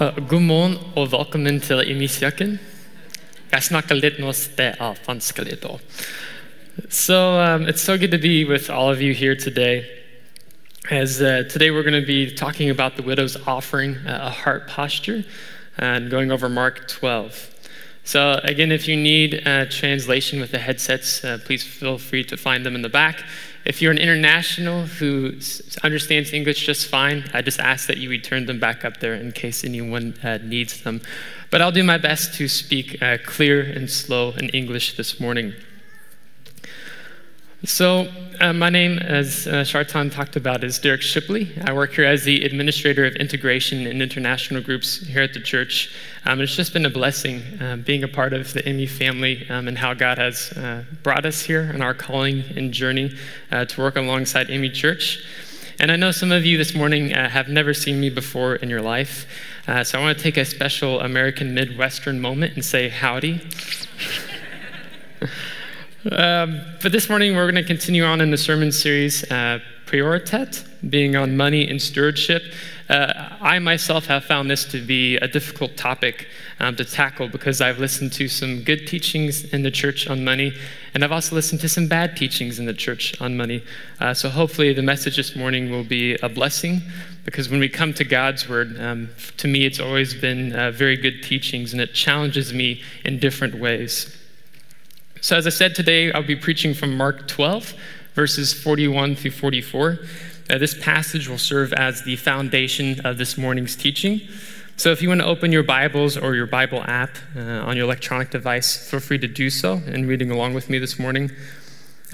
Uh, god og velkommen til Immisjakken. Jeg snakker litt norsk, det er da. So um, it's so good to be with all of you here today. As uh, today we're going to be talking about the widow's offering, uh, a heart posture, and going over Mark 12. So again, if you need a translation with the headsets, uh, please feel free to find them in the back. If you're an international who s- understands English just fine, I just ask that you return them back up there in case anyone uh, needs them. But I'll do my best to speak uh, clear and slow in English this morning. So, uh, my name, as uh, Shartan talked about, is Derek Shipley. I work here as the Administrator of Integration and International Groups here at the church. Um, it's just been a blessing uh, being a part of the ME family um, and how God has uh, brought us here on our calling and journey uh, to work alongside ME Church. And I know some of you this morning uh, have never seen me before in your life. Uh, so I want to take a special American Midwestern moment and say howdy. Um, but this morning, we're going to continue on in the sermon series, uh, Prioritet, being on money and stewardship. Uh, I myself have found this to be a difficult topic um, to tackle because I've listened to some good teachings in the church on money, and I've also listened to some bad teachings in the church on money. Uh, so hopefully, the message this morning will be a blessing because when we come to God's Word, um, to me, it's always been uh, very good teachings, and it challenges me in different ways. So, as I said today, I'll be preaching from Mark 12, verses 41 through 44. Uh, this passage will serve as the foundation of this morning's teaching. So, if you want to open your Bibles or your Bible app uh, on your electronic device, feel free to do so and reading along with me this morning.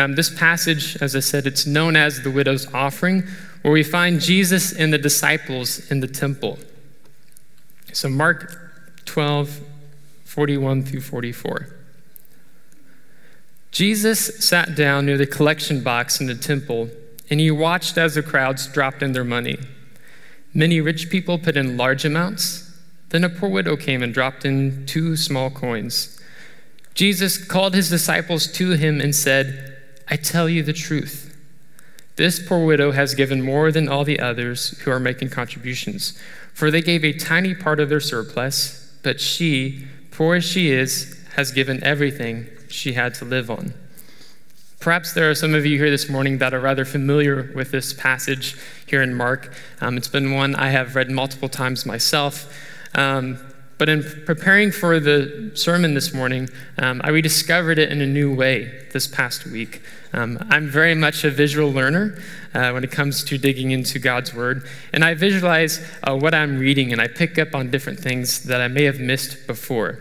Um, this passage, as I said, it's known as the widow's offering, where we find Jesus and the disciples in the temple. So, Mark 12, 41 through 44. Jesus sat down near the collection box in the temple, and he watched as the crowds dropped in their money. Many rich people put in large amounts. Then a poor widow came and dropped in two small coins. Jesus called his disciples to him and said, I tell you the truth. This poor widow has given more than all the others who are making contributions, for they gave a tiny part of their surplus, but she, poor as she is, has given everything she had to live on. Perhaps there are some of you here this morning that are rather familiar with this passage here in Mark. Um, it's been one I have read multiple times myself. Um, but in preparing for the sermon this morning, um, I rediscovered it in a new way this past week. Um, I'm very much a visual learner uh, when it comes to digging into God's Word, and I visualize uh, what I'm reading and I pick up on different things that I may have missed before.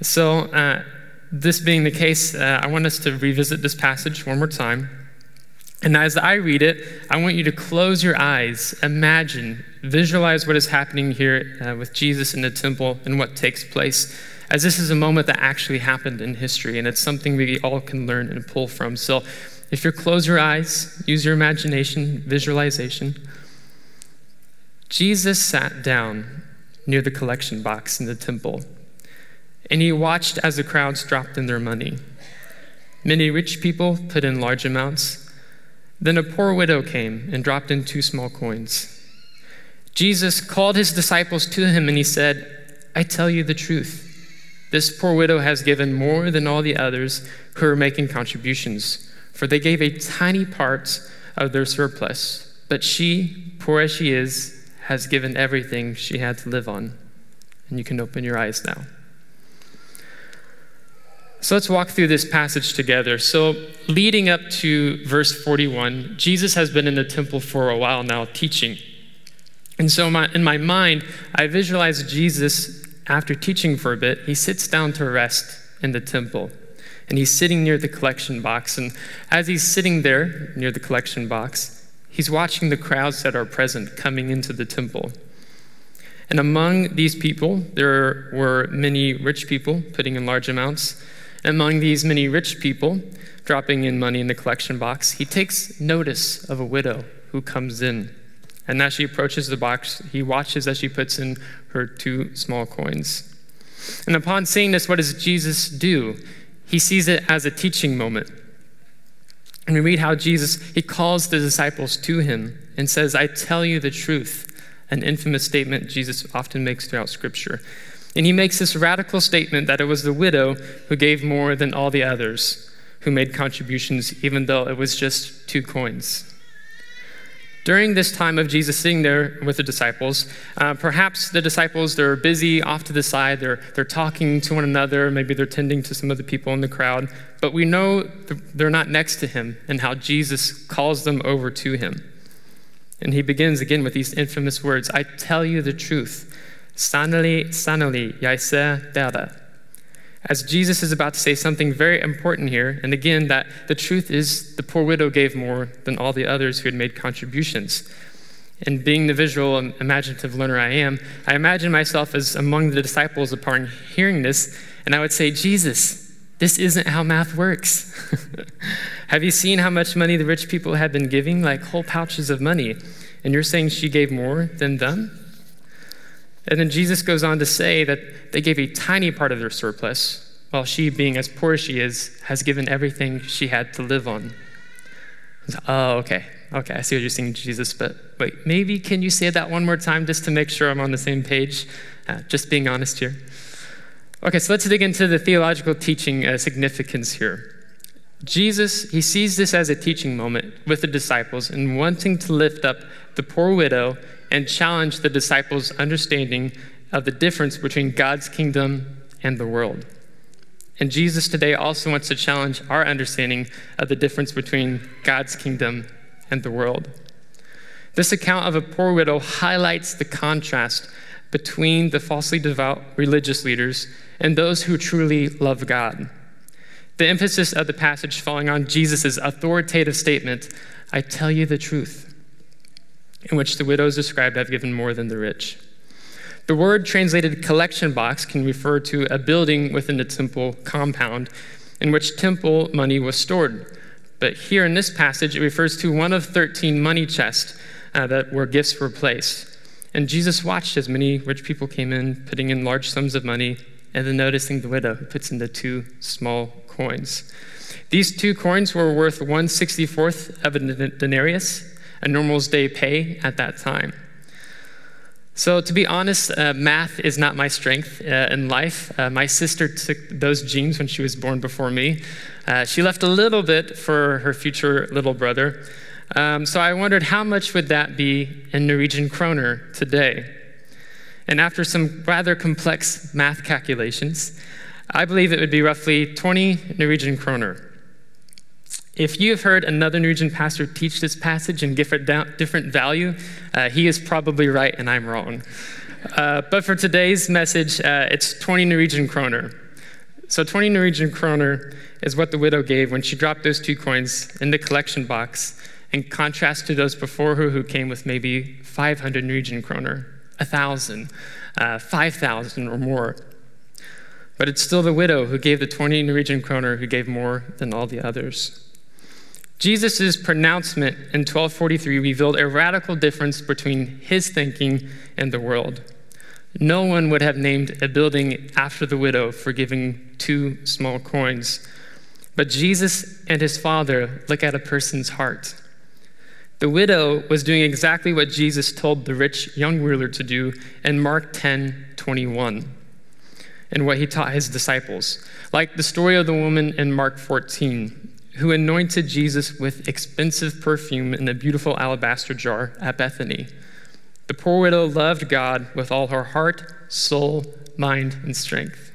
So, uh, this being the case, uh, I want us to revisit this passage one more time. And as I read it, I want you to close your eyes, imagine, visualize what is happening here uh, with Jesus in the temple and what takes place, as this is a moment that actually happened in history, and it's something we all can learn and pull from. So, if you close your eyes, use your imagination, visualization. Jesus sat down near the collection box in the temple and he watched as the crowds dropped in their money. Many rich people put in large amounts. Then a poor widow came and dropped in two small coins. Jesus called his disciples to him and he said, I tell you the truth. This poor widow has given more than all the others who are making contributions, for they gave a tiny part of their surplus. But she, poor as she is, has given everything she had to live on. And you can open your eyes now. So let's walk through this passage together. So, leading up to verse 41, Jesus has been in the temple for a while now teaching. And so, my, in my mind, I visualize Jesus after teaching for a bit. He sits down to rest in the temple, and he's sitting near the collection box. And as he's sitting there near the collection box, he's watching the crowds that are present coming into the temple. And among these people, there were many rich people putting in large amounts. Among these many rich people dropping in money in the collection box, he takes notice of a widow who comes in. And as she approaches the box, he watches as she puts in her two small coins. And upon seeing this, what does Jesus do? He sees it as a teaching moment. And we read how Jesus, he calls the disciples to him and says, I tell you the truth. an infamous statement Jesus often makes throughout Scripture. And he makes this radical statement that it was the widow who gave more than all the others who made contributions, even though it was just two coins. During this time of Jesus sitting there with the disciples, uh, perhaps the disciples, they're busy off to the side, they're, they're talking to one another, maybe they're tending to some of the people in the crowd, but we know they're not next to him and how Jesus calls them over to him. And he begins again with these infamous words I tell you the truth. Sanali, sanali, yaise dada. As Jesus is about to say something very important here, and again, that the truth is the poor widow gave more than all the others who had made contributions. And being the visual and imaginative learner I am, I imagine myself as among the disciples upon hearing this, and I would say, Jesus, this isn't how math works. Have you seen how much money the rich people have been giving? Like whole pouches of money. And you're saying she gave more than them? And then Jesus goes on to say that they gave a tiny part of their surplus, while she, being as poor as she is, has given everything she had to live on. Oh, okay. Okay, I see what you're saying, Jesus, but wait, maybe can you say that one more time just to make sure I'm on the same page? Uh, just being honest here. Okay, so let's dig into the theological teaching uh, significance here. Jesus, he sees this as a teaching moment with the disciples and wanting to lift up the poor widow and challenge the disciples' understanding of the difference between God's kingdom and the world. And Jesus today also wants to challenge our understanding of the difference between God's kingdom and the world. This account of a poor widow highlights the contrast between the falsely devout religious leaders and those who truly love God. The emphasis of the passage falling on Jesus' authoritative statement, I tell you the truth in which the widows described have given more than the rich. The word translated collection box can refer to a building within the temple compound in which temple money was stored. But here in this passage, it refers to one of 13 money chests uh, that where gifts were placed. And Jesus watched as many rich people came in, putting in large sums of money, and then noticing the widow who puts in the two small coins. These two coins were worth 164th of a denarius, a normal's day pay at that time. So, to be honest, uh, math is not my strength uh, in life. Uh, my sister took those genes when she was born before me. Uh, she left a little bit for her future little brother. Um, so, I wondered how much would that be in Norwegian kroner today? And after some rather complex math calculations, I believe it would be roughly 20 Norwegian kroner. If you have heard another Norwegian pastor teach this passage and give it different value, uh, he is probably right and I'm wrong. Uh, but for today's message, uh, it's 20 Norwegian kroner. So 20 Norwegian kroner is what the widow gave when she dropped those two coins in the collection box, in contrast to those before her who came with maybe 500 Norwegian kroner, 1,000, uh, 5,000 or more. But it's still the widow who gave the 20 Norwegian kroner who gave more than all the others. Jesus' pronouncement in 1243 revealed a radical difference between his thinking and the world. No one would have named a building after the widow for giving two small coins. But Jesus and his Father look at a person's heart. The widow was doing exactly what Jesus told the rich young ruler to do in Mark 10 21, and what he taught his disciples. Like the story of the woman in Mark 14, who anointed Jesus with expensive perfume in a beautiful alabaster jar at Bethany. The poor widow loved God with all her heart, soul, mind, and strength.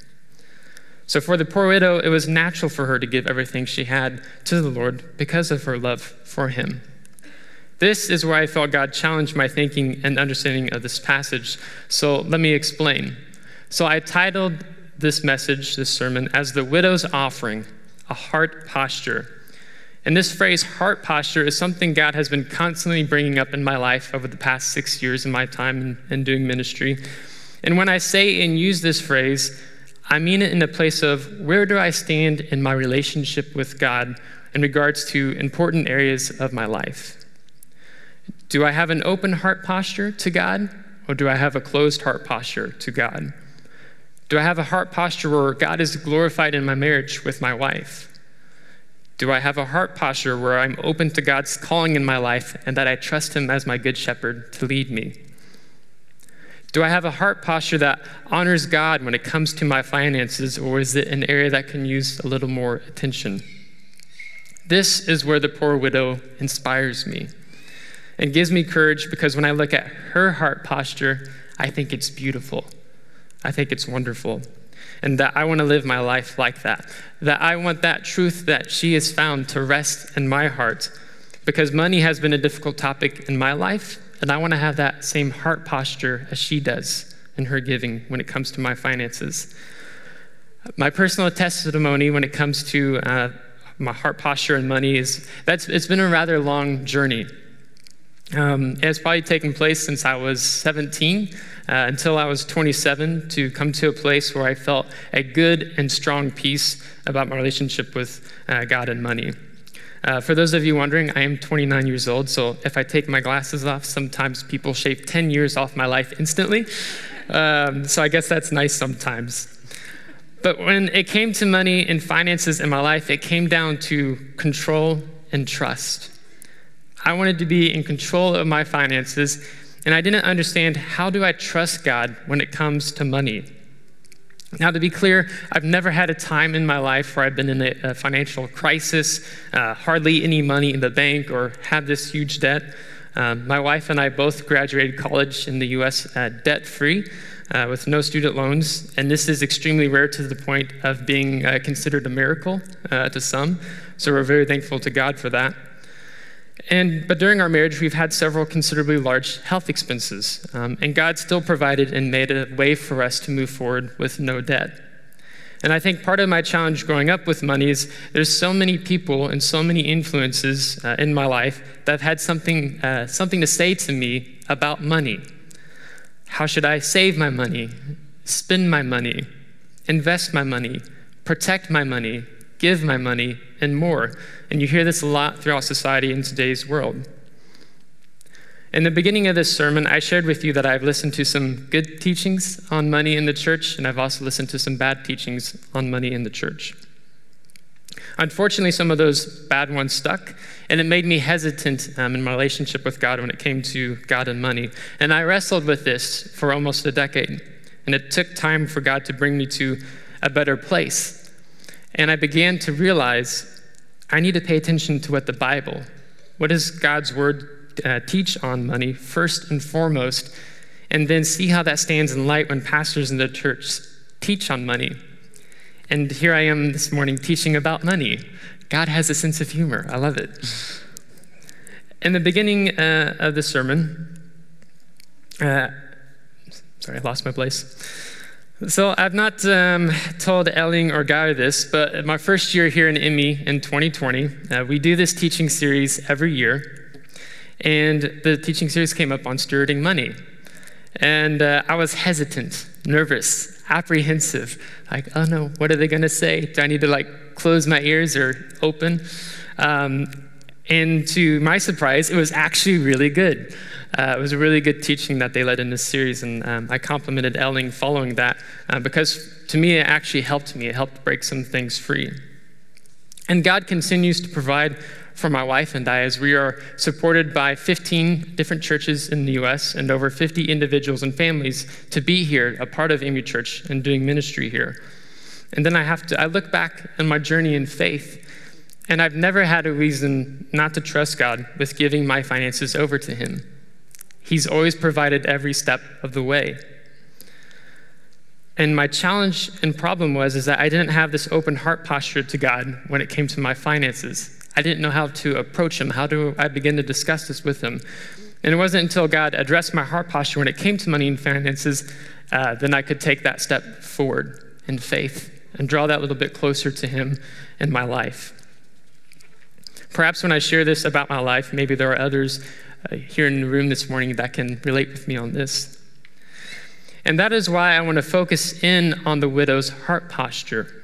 So, for the poor widow, it was natural for her to give everything she had to the Lord because of her love for Him. This is where I felt God challenged my thinking and understanding of this passage. So, let me explain. So, I titled this message, this sermon, as The Widow's Offering a heart posture. And this phrase, heart posture, is something God has been constantly bringing up in my life over the past six years in my time in, in doing ministry. And when I say and use this phrase, I mean it in the place of where do I stand in my relationship with God in regards to important areas of my life? Do I have an open heart posture to God, or do I have a closed heart posture to God? Do I have a heart posture where God is glorified in my marriage with my wife? Do I have a heart posture where I'm open to God's calling in my life and that I trust Him as my good shepherd to lead me? Do I have a heart posture that honors God when it comes to my finances, or is it an area that can use a little more attention? This is where the poor widow inspires me and gives me courage because when I look at her heart posture, I think it's beautiful. I think it's wonderful. And that I want to live my life like that. That I want that truth that she has found to rest in my heart because money has been a difficult topic in my life and I want to have that same heart posture as she does in her giving when it comes to my finances. My personal testimony when it comes to uh, my heart posture and money is that's it's been a rather long journey. Um, it's probably taken place since I was 17 uh, until I was 27 to come to a place where I felt a good and strong peace about my relationship with uh, God and money. Uh, for those of you wondering, I am 29 years old, so if I take my glasses off, sometimes people shave 10 years off my life instantly. Um, so I guess that's nice sometimes. But when it came to money and finances in my life, it came down to control and trust. I wanted to be in control of my finances, and I didn't understand how do I trust God when it comes to money. Now, to be clear, I've never had a time in my life where I've been in a, financial crisis, uh, hardly any money in the bank, or have this huge debt. Um, my wife and I both graduated college in the US uh, debt free uh, with no student loans, and this is extremely rare to the point of being uh, considered a miracle uh, to some. So we're very thankful to God for that. And, but during our marriage, we've had several considerably large health expenses, um, and God still provided and made a way for us to move forward with no debt. And I think part of my challenge growing up with money is there's so many people and so many influences uh, in my life that have had something, uh, something to say to me about money. How should I save my money, spend my money, invest my money, protect my money, give my money, and more? And you hear this a lot throughout society in today's world. In the beginning of this sermon, I shared with you that I've listened to some good teachings on money in the church, and I've also listened to some bad teachings on money in the church. Unfortunately, some of those bad ones stuck, and it made me hesitant um, in my relationship with God when it came to God and money. And I wrestled with this for almost a decade, and it took time for God to bring me to a better place. And I began to realize I need to pay attention to what the Bible, what does God's word uh, teach on money first and foremost, and then see how that stands in light when pastors in the church teach on money. And here I am this morning teaching about money. God has a sense of humor. I love it. In the beginning uh, of the sermon, uh, sorry, I lost my place. So I've not um, told Elling or Guy this, but my first year here in IMME in 2020, uh, we do this teaching series every year. And the teaching series came up on stewarding money. And uh, I was hesitant, nervous, apprehensive. Like, oh no, what are they going to say? Do I need to like close my ears or open? Um, and to my surprise, it was actually really good. Uh, it was a really good teaching that they led in this series, and um, I complimented Elling following that uh, because to me it actually helped me. It helped break some things free. And God continues to provide for my wife and I as we are supported by 15 different churches in the US and over 50 individuals and families to be here, a part of IMME Church, and doing ministry here. And then I have to, I look back on my journey in faith, and I've never had a reason not to trust God with giving my finances over to Him. He's always provided every step of the way. And my challenge and problem was is that I didn't have this open heart posture to God when it came to my finances. I didn't know how to approach him. How do I begin to discuss this with him? And it wasn't until God addressed my heart posture when it came to money and finances, uh, then I could take that step forward in faith and draw that little bit closer to Him in my life. Perhaps when I share this about my life, maybe there are others uh, here in the room this morning that can relate with me on this. And that is why I want to focus in on the widow's heart posture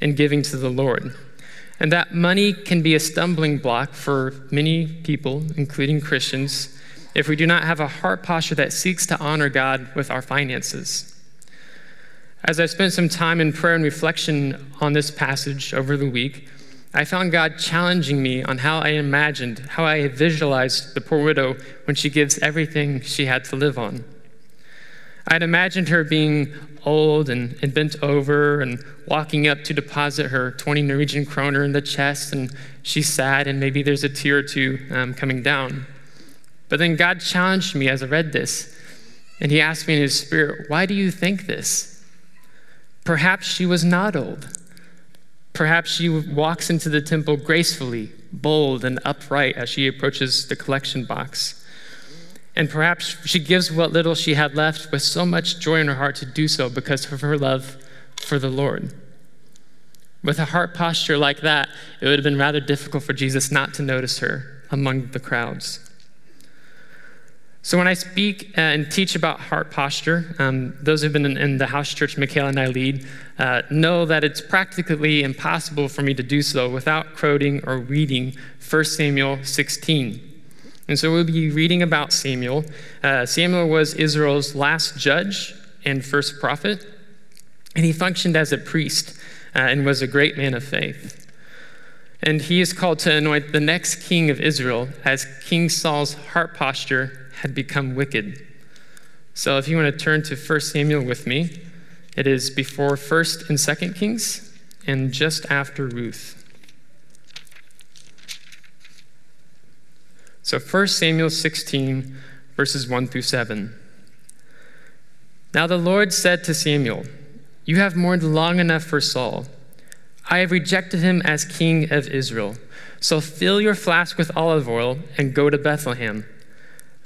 in giving to the Lord and that money can be a stumbling block for many people, including Christians, if we do not have a heart posture that seeks to honor God with our finances. As I spent some time in prayer and reflection on this passage over the week, I found God challenging me on how I imagined, how I visualized the poor widow when she gives everything she had to live on. I'd imagined her being old and, and, bent over and walking up to deposit her 20 Norwegian kroner in the chest, and she's sad, and maybe there's a tear or two um, coming down. But then God challenged me as I read this, and He asked me in His Spirit, Why do you think this? Perhaps she was not old. Perhaps she walks into the temple gracefully, bold, and upright as she approaches the collection box. And perhaps she gives what little she had left with so much joy in her heart to do so because of her love for the Lord. With a heart posture like that, it would have been rather difficult for Jesus not to notice her among the crowds. So, when I speak uh, and teach about heart posture, um, those who've been in, in, the house church Michaela and I lead uh, know that it's practically impossible for me to do so without quoting or reading 1 Samuel 16. And so we'll be reading about Samuel. Uh, Samuel was Israel's last judge and first prophet, and he functioned as a priest uh, and was a great man of faith. And he is called to anoint the next king of Israel as King Saul's heart posture had become wicked. So if you want to turn to 1 Samuel with me, it is before 1st and 2nd Kings and just after Ruth. So 1 Samuel 16, verses 1 through 7. Now the Lord said to Samuel, You have mourned long enough for Saul. I have rejected him as king of Israel. So fill your flask with olive oil and go to Bethlehem.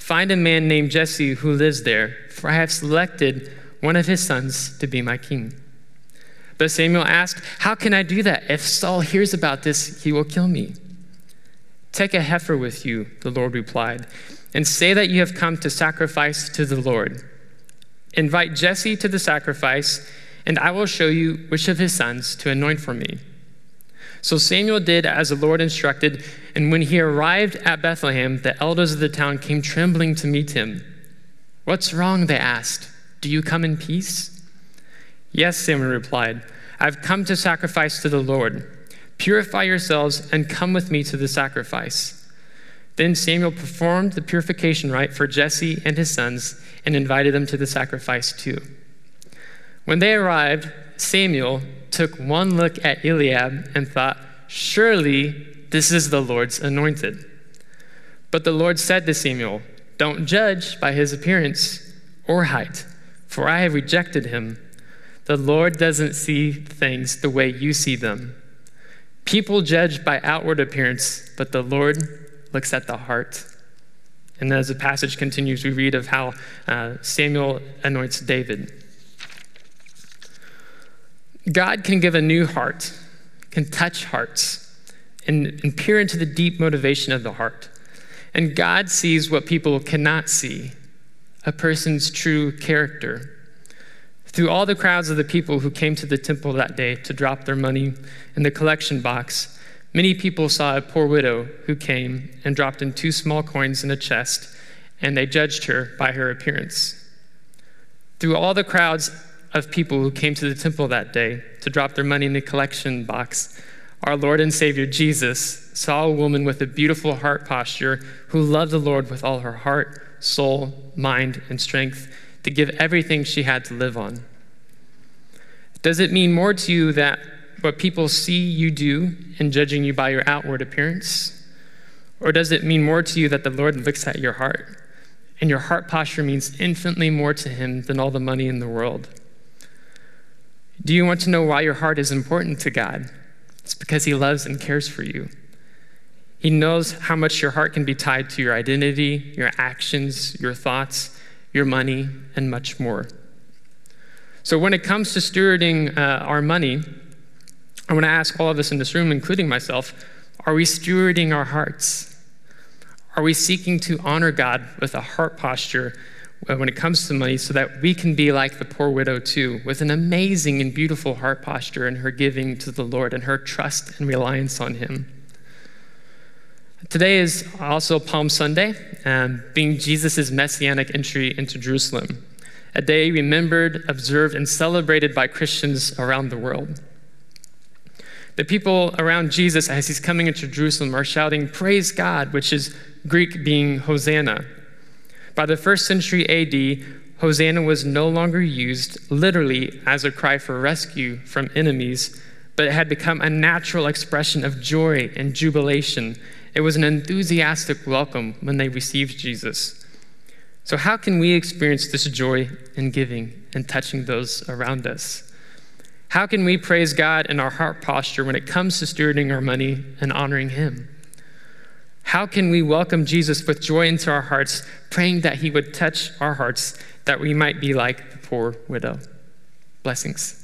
Find a man named Jesse who lives there, for I have selected one of his sons to be my king. But Samuel asked, How can I do that? If Saul hears about this, he will kill me. Take a heifer with you, the Lord replied, and say that you have come to sacrifice to the Lord. Invite Jesse to the sacrifice, and I will show you which of his sons to anoint for me. So Samuel did as the Lord instructed, and when he arrived at Bethlehem, the elders of the town came trembling to meet him. What's wrong? They asked. Do you come in peace? Yes, Samuel replied. I've come to sacrifice to the Lord. Purify yourselves and come with me to the sacrifice. Then Samuel performed the purification rite for Jesse and his sons and invited them to the sacrifice too. When they arrived, Samuel took one look at Eliab and thought, Surely this is the Lord's anointed. But the Lord said to Samuel, Don't judge by his appearance or height, for I have rejected him. The Lord doesn't see things the way you see them. People judge by outward appearance, but the Lord looks at the heart. And as the passage continues, we read of how uh, Samuel anoints David. God can give a new heart, can touch hearts, and, and peer into the deep motivation of the heart. And God sees what people cannot see a person's true character. Through all the crowds of the people who came to the temple that day to drop their money in the collection box, many people saw a poor widow who came and dropped in two small coins in a chest, and they judged her by her appearance. Through all the crowds of people who came to the temple that day to drop their money in the collection box, our Lord and Savior Jesus saw a woman with a beautiful heart posture who loved the Lord with all her heart, soul, mind, and strength to give everything she had to live on. Does it mean more to you that what people see you do in judging you by your outward appearance? Or does it mean more to you that the Lord looks at your heart and your heart posture means infinitely more to Him than all the money in the world? Do you want to know why your heart is important to God? It's because He loves and cares for you. He knows how much your heart can be tied to your identity, your actions, your thoughts, your money, and much more. So, when it comes to stewarding uh, our money, I want to ask all of us in this room, including myself, are we stewarding our hearts? Are we seeking to honor God with a heart posture when it comes to money so that we can be like the poor widow too, with an amazing and beautiful heart posture in her giving to the Lord and her trust and reliance on Him? Today is also Palm Sunday, um, being Jesus' messianic entry into Jerusalem, a day remembered, observed, and celebrated by Christians around the world. The people around Jesus as he's coming into Jerusalem are shouting, Praise God, which is Greek being Hosanna. By the first century AD, Hosanna was no longer used literally as a cry for rescue from enemies, but it had become a natural expression of joy and jubilation. It was an enthusiastic welcome when they received Jesus. So, how can we experience this joy in giving and touching those around us? How can we praise God in our heart posture when it comes to stewarding our money and honoring Him? How can we welcome Jesus with joy into our hearts, praying that He would touch our hearts that we might be like the poor widow? Blessings.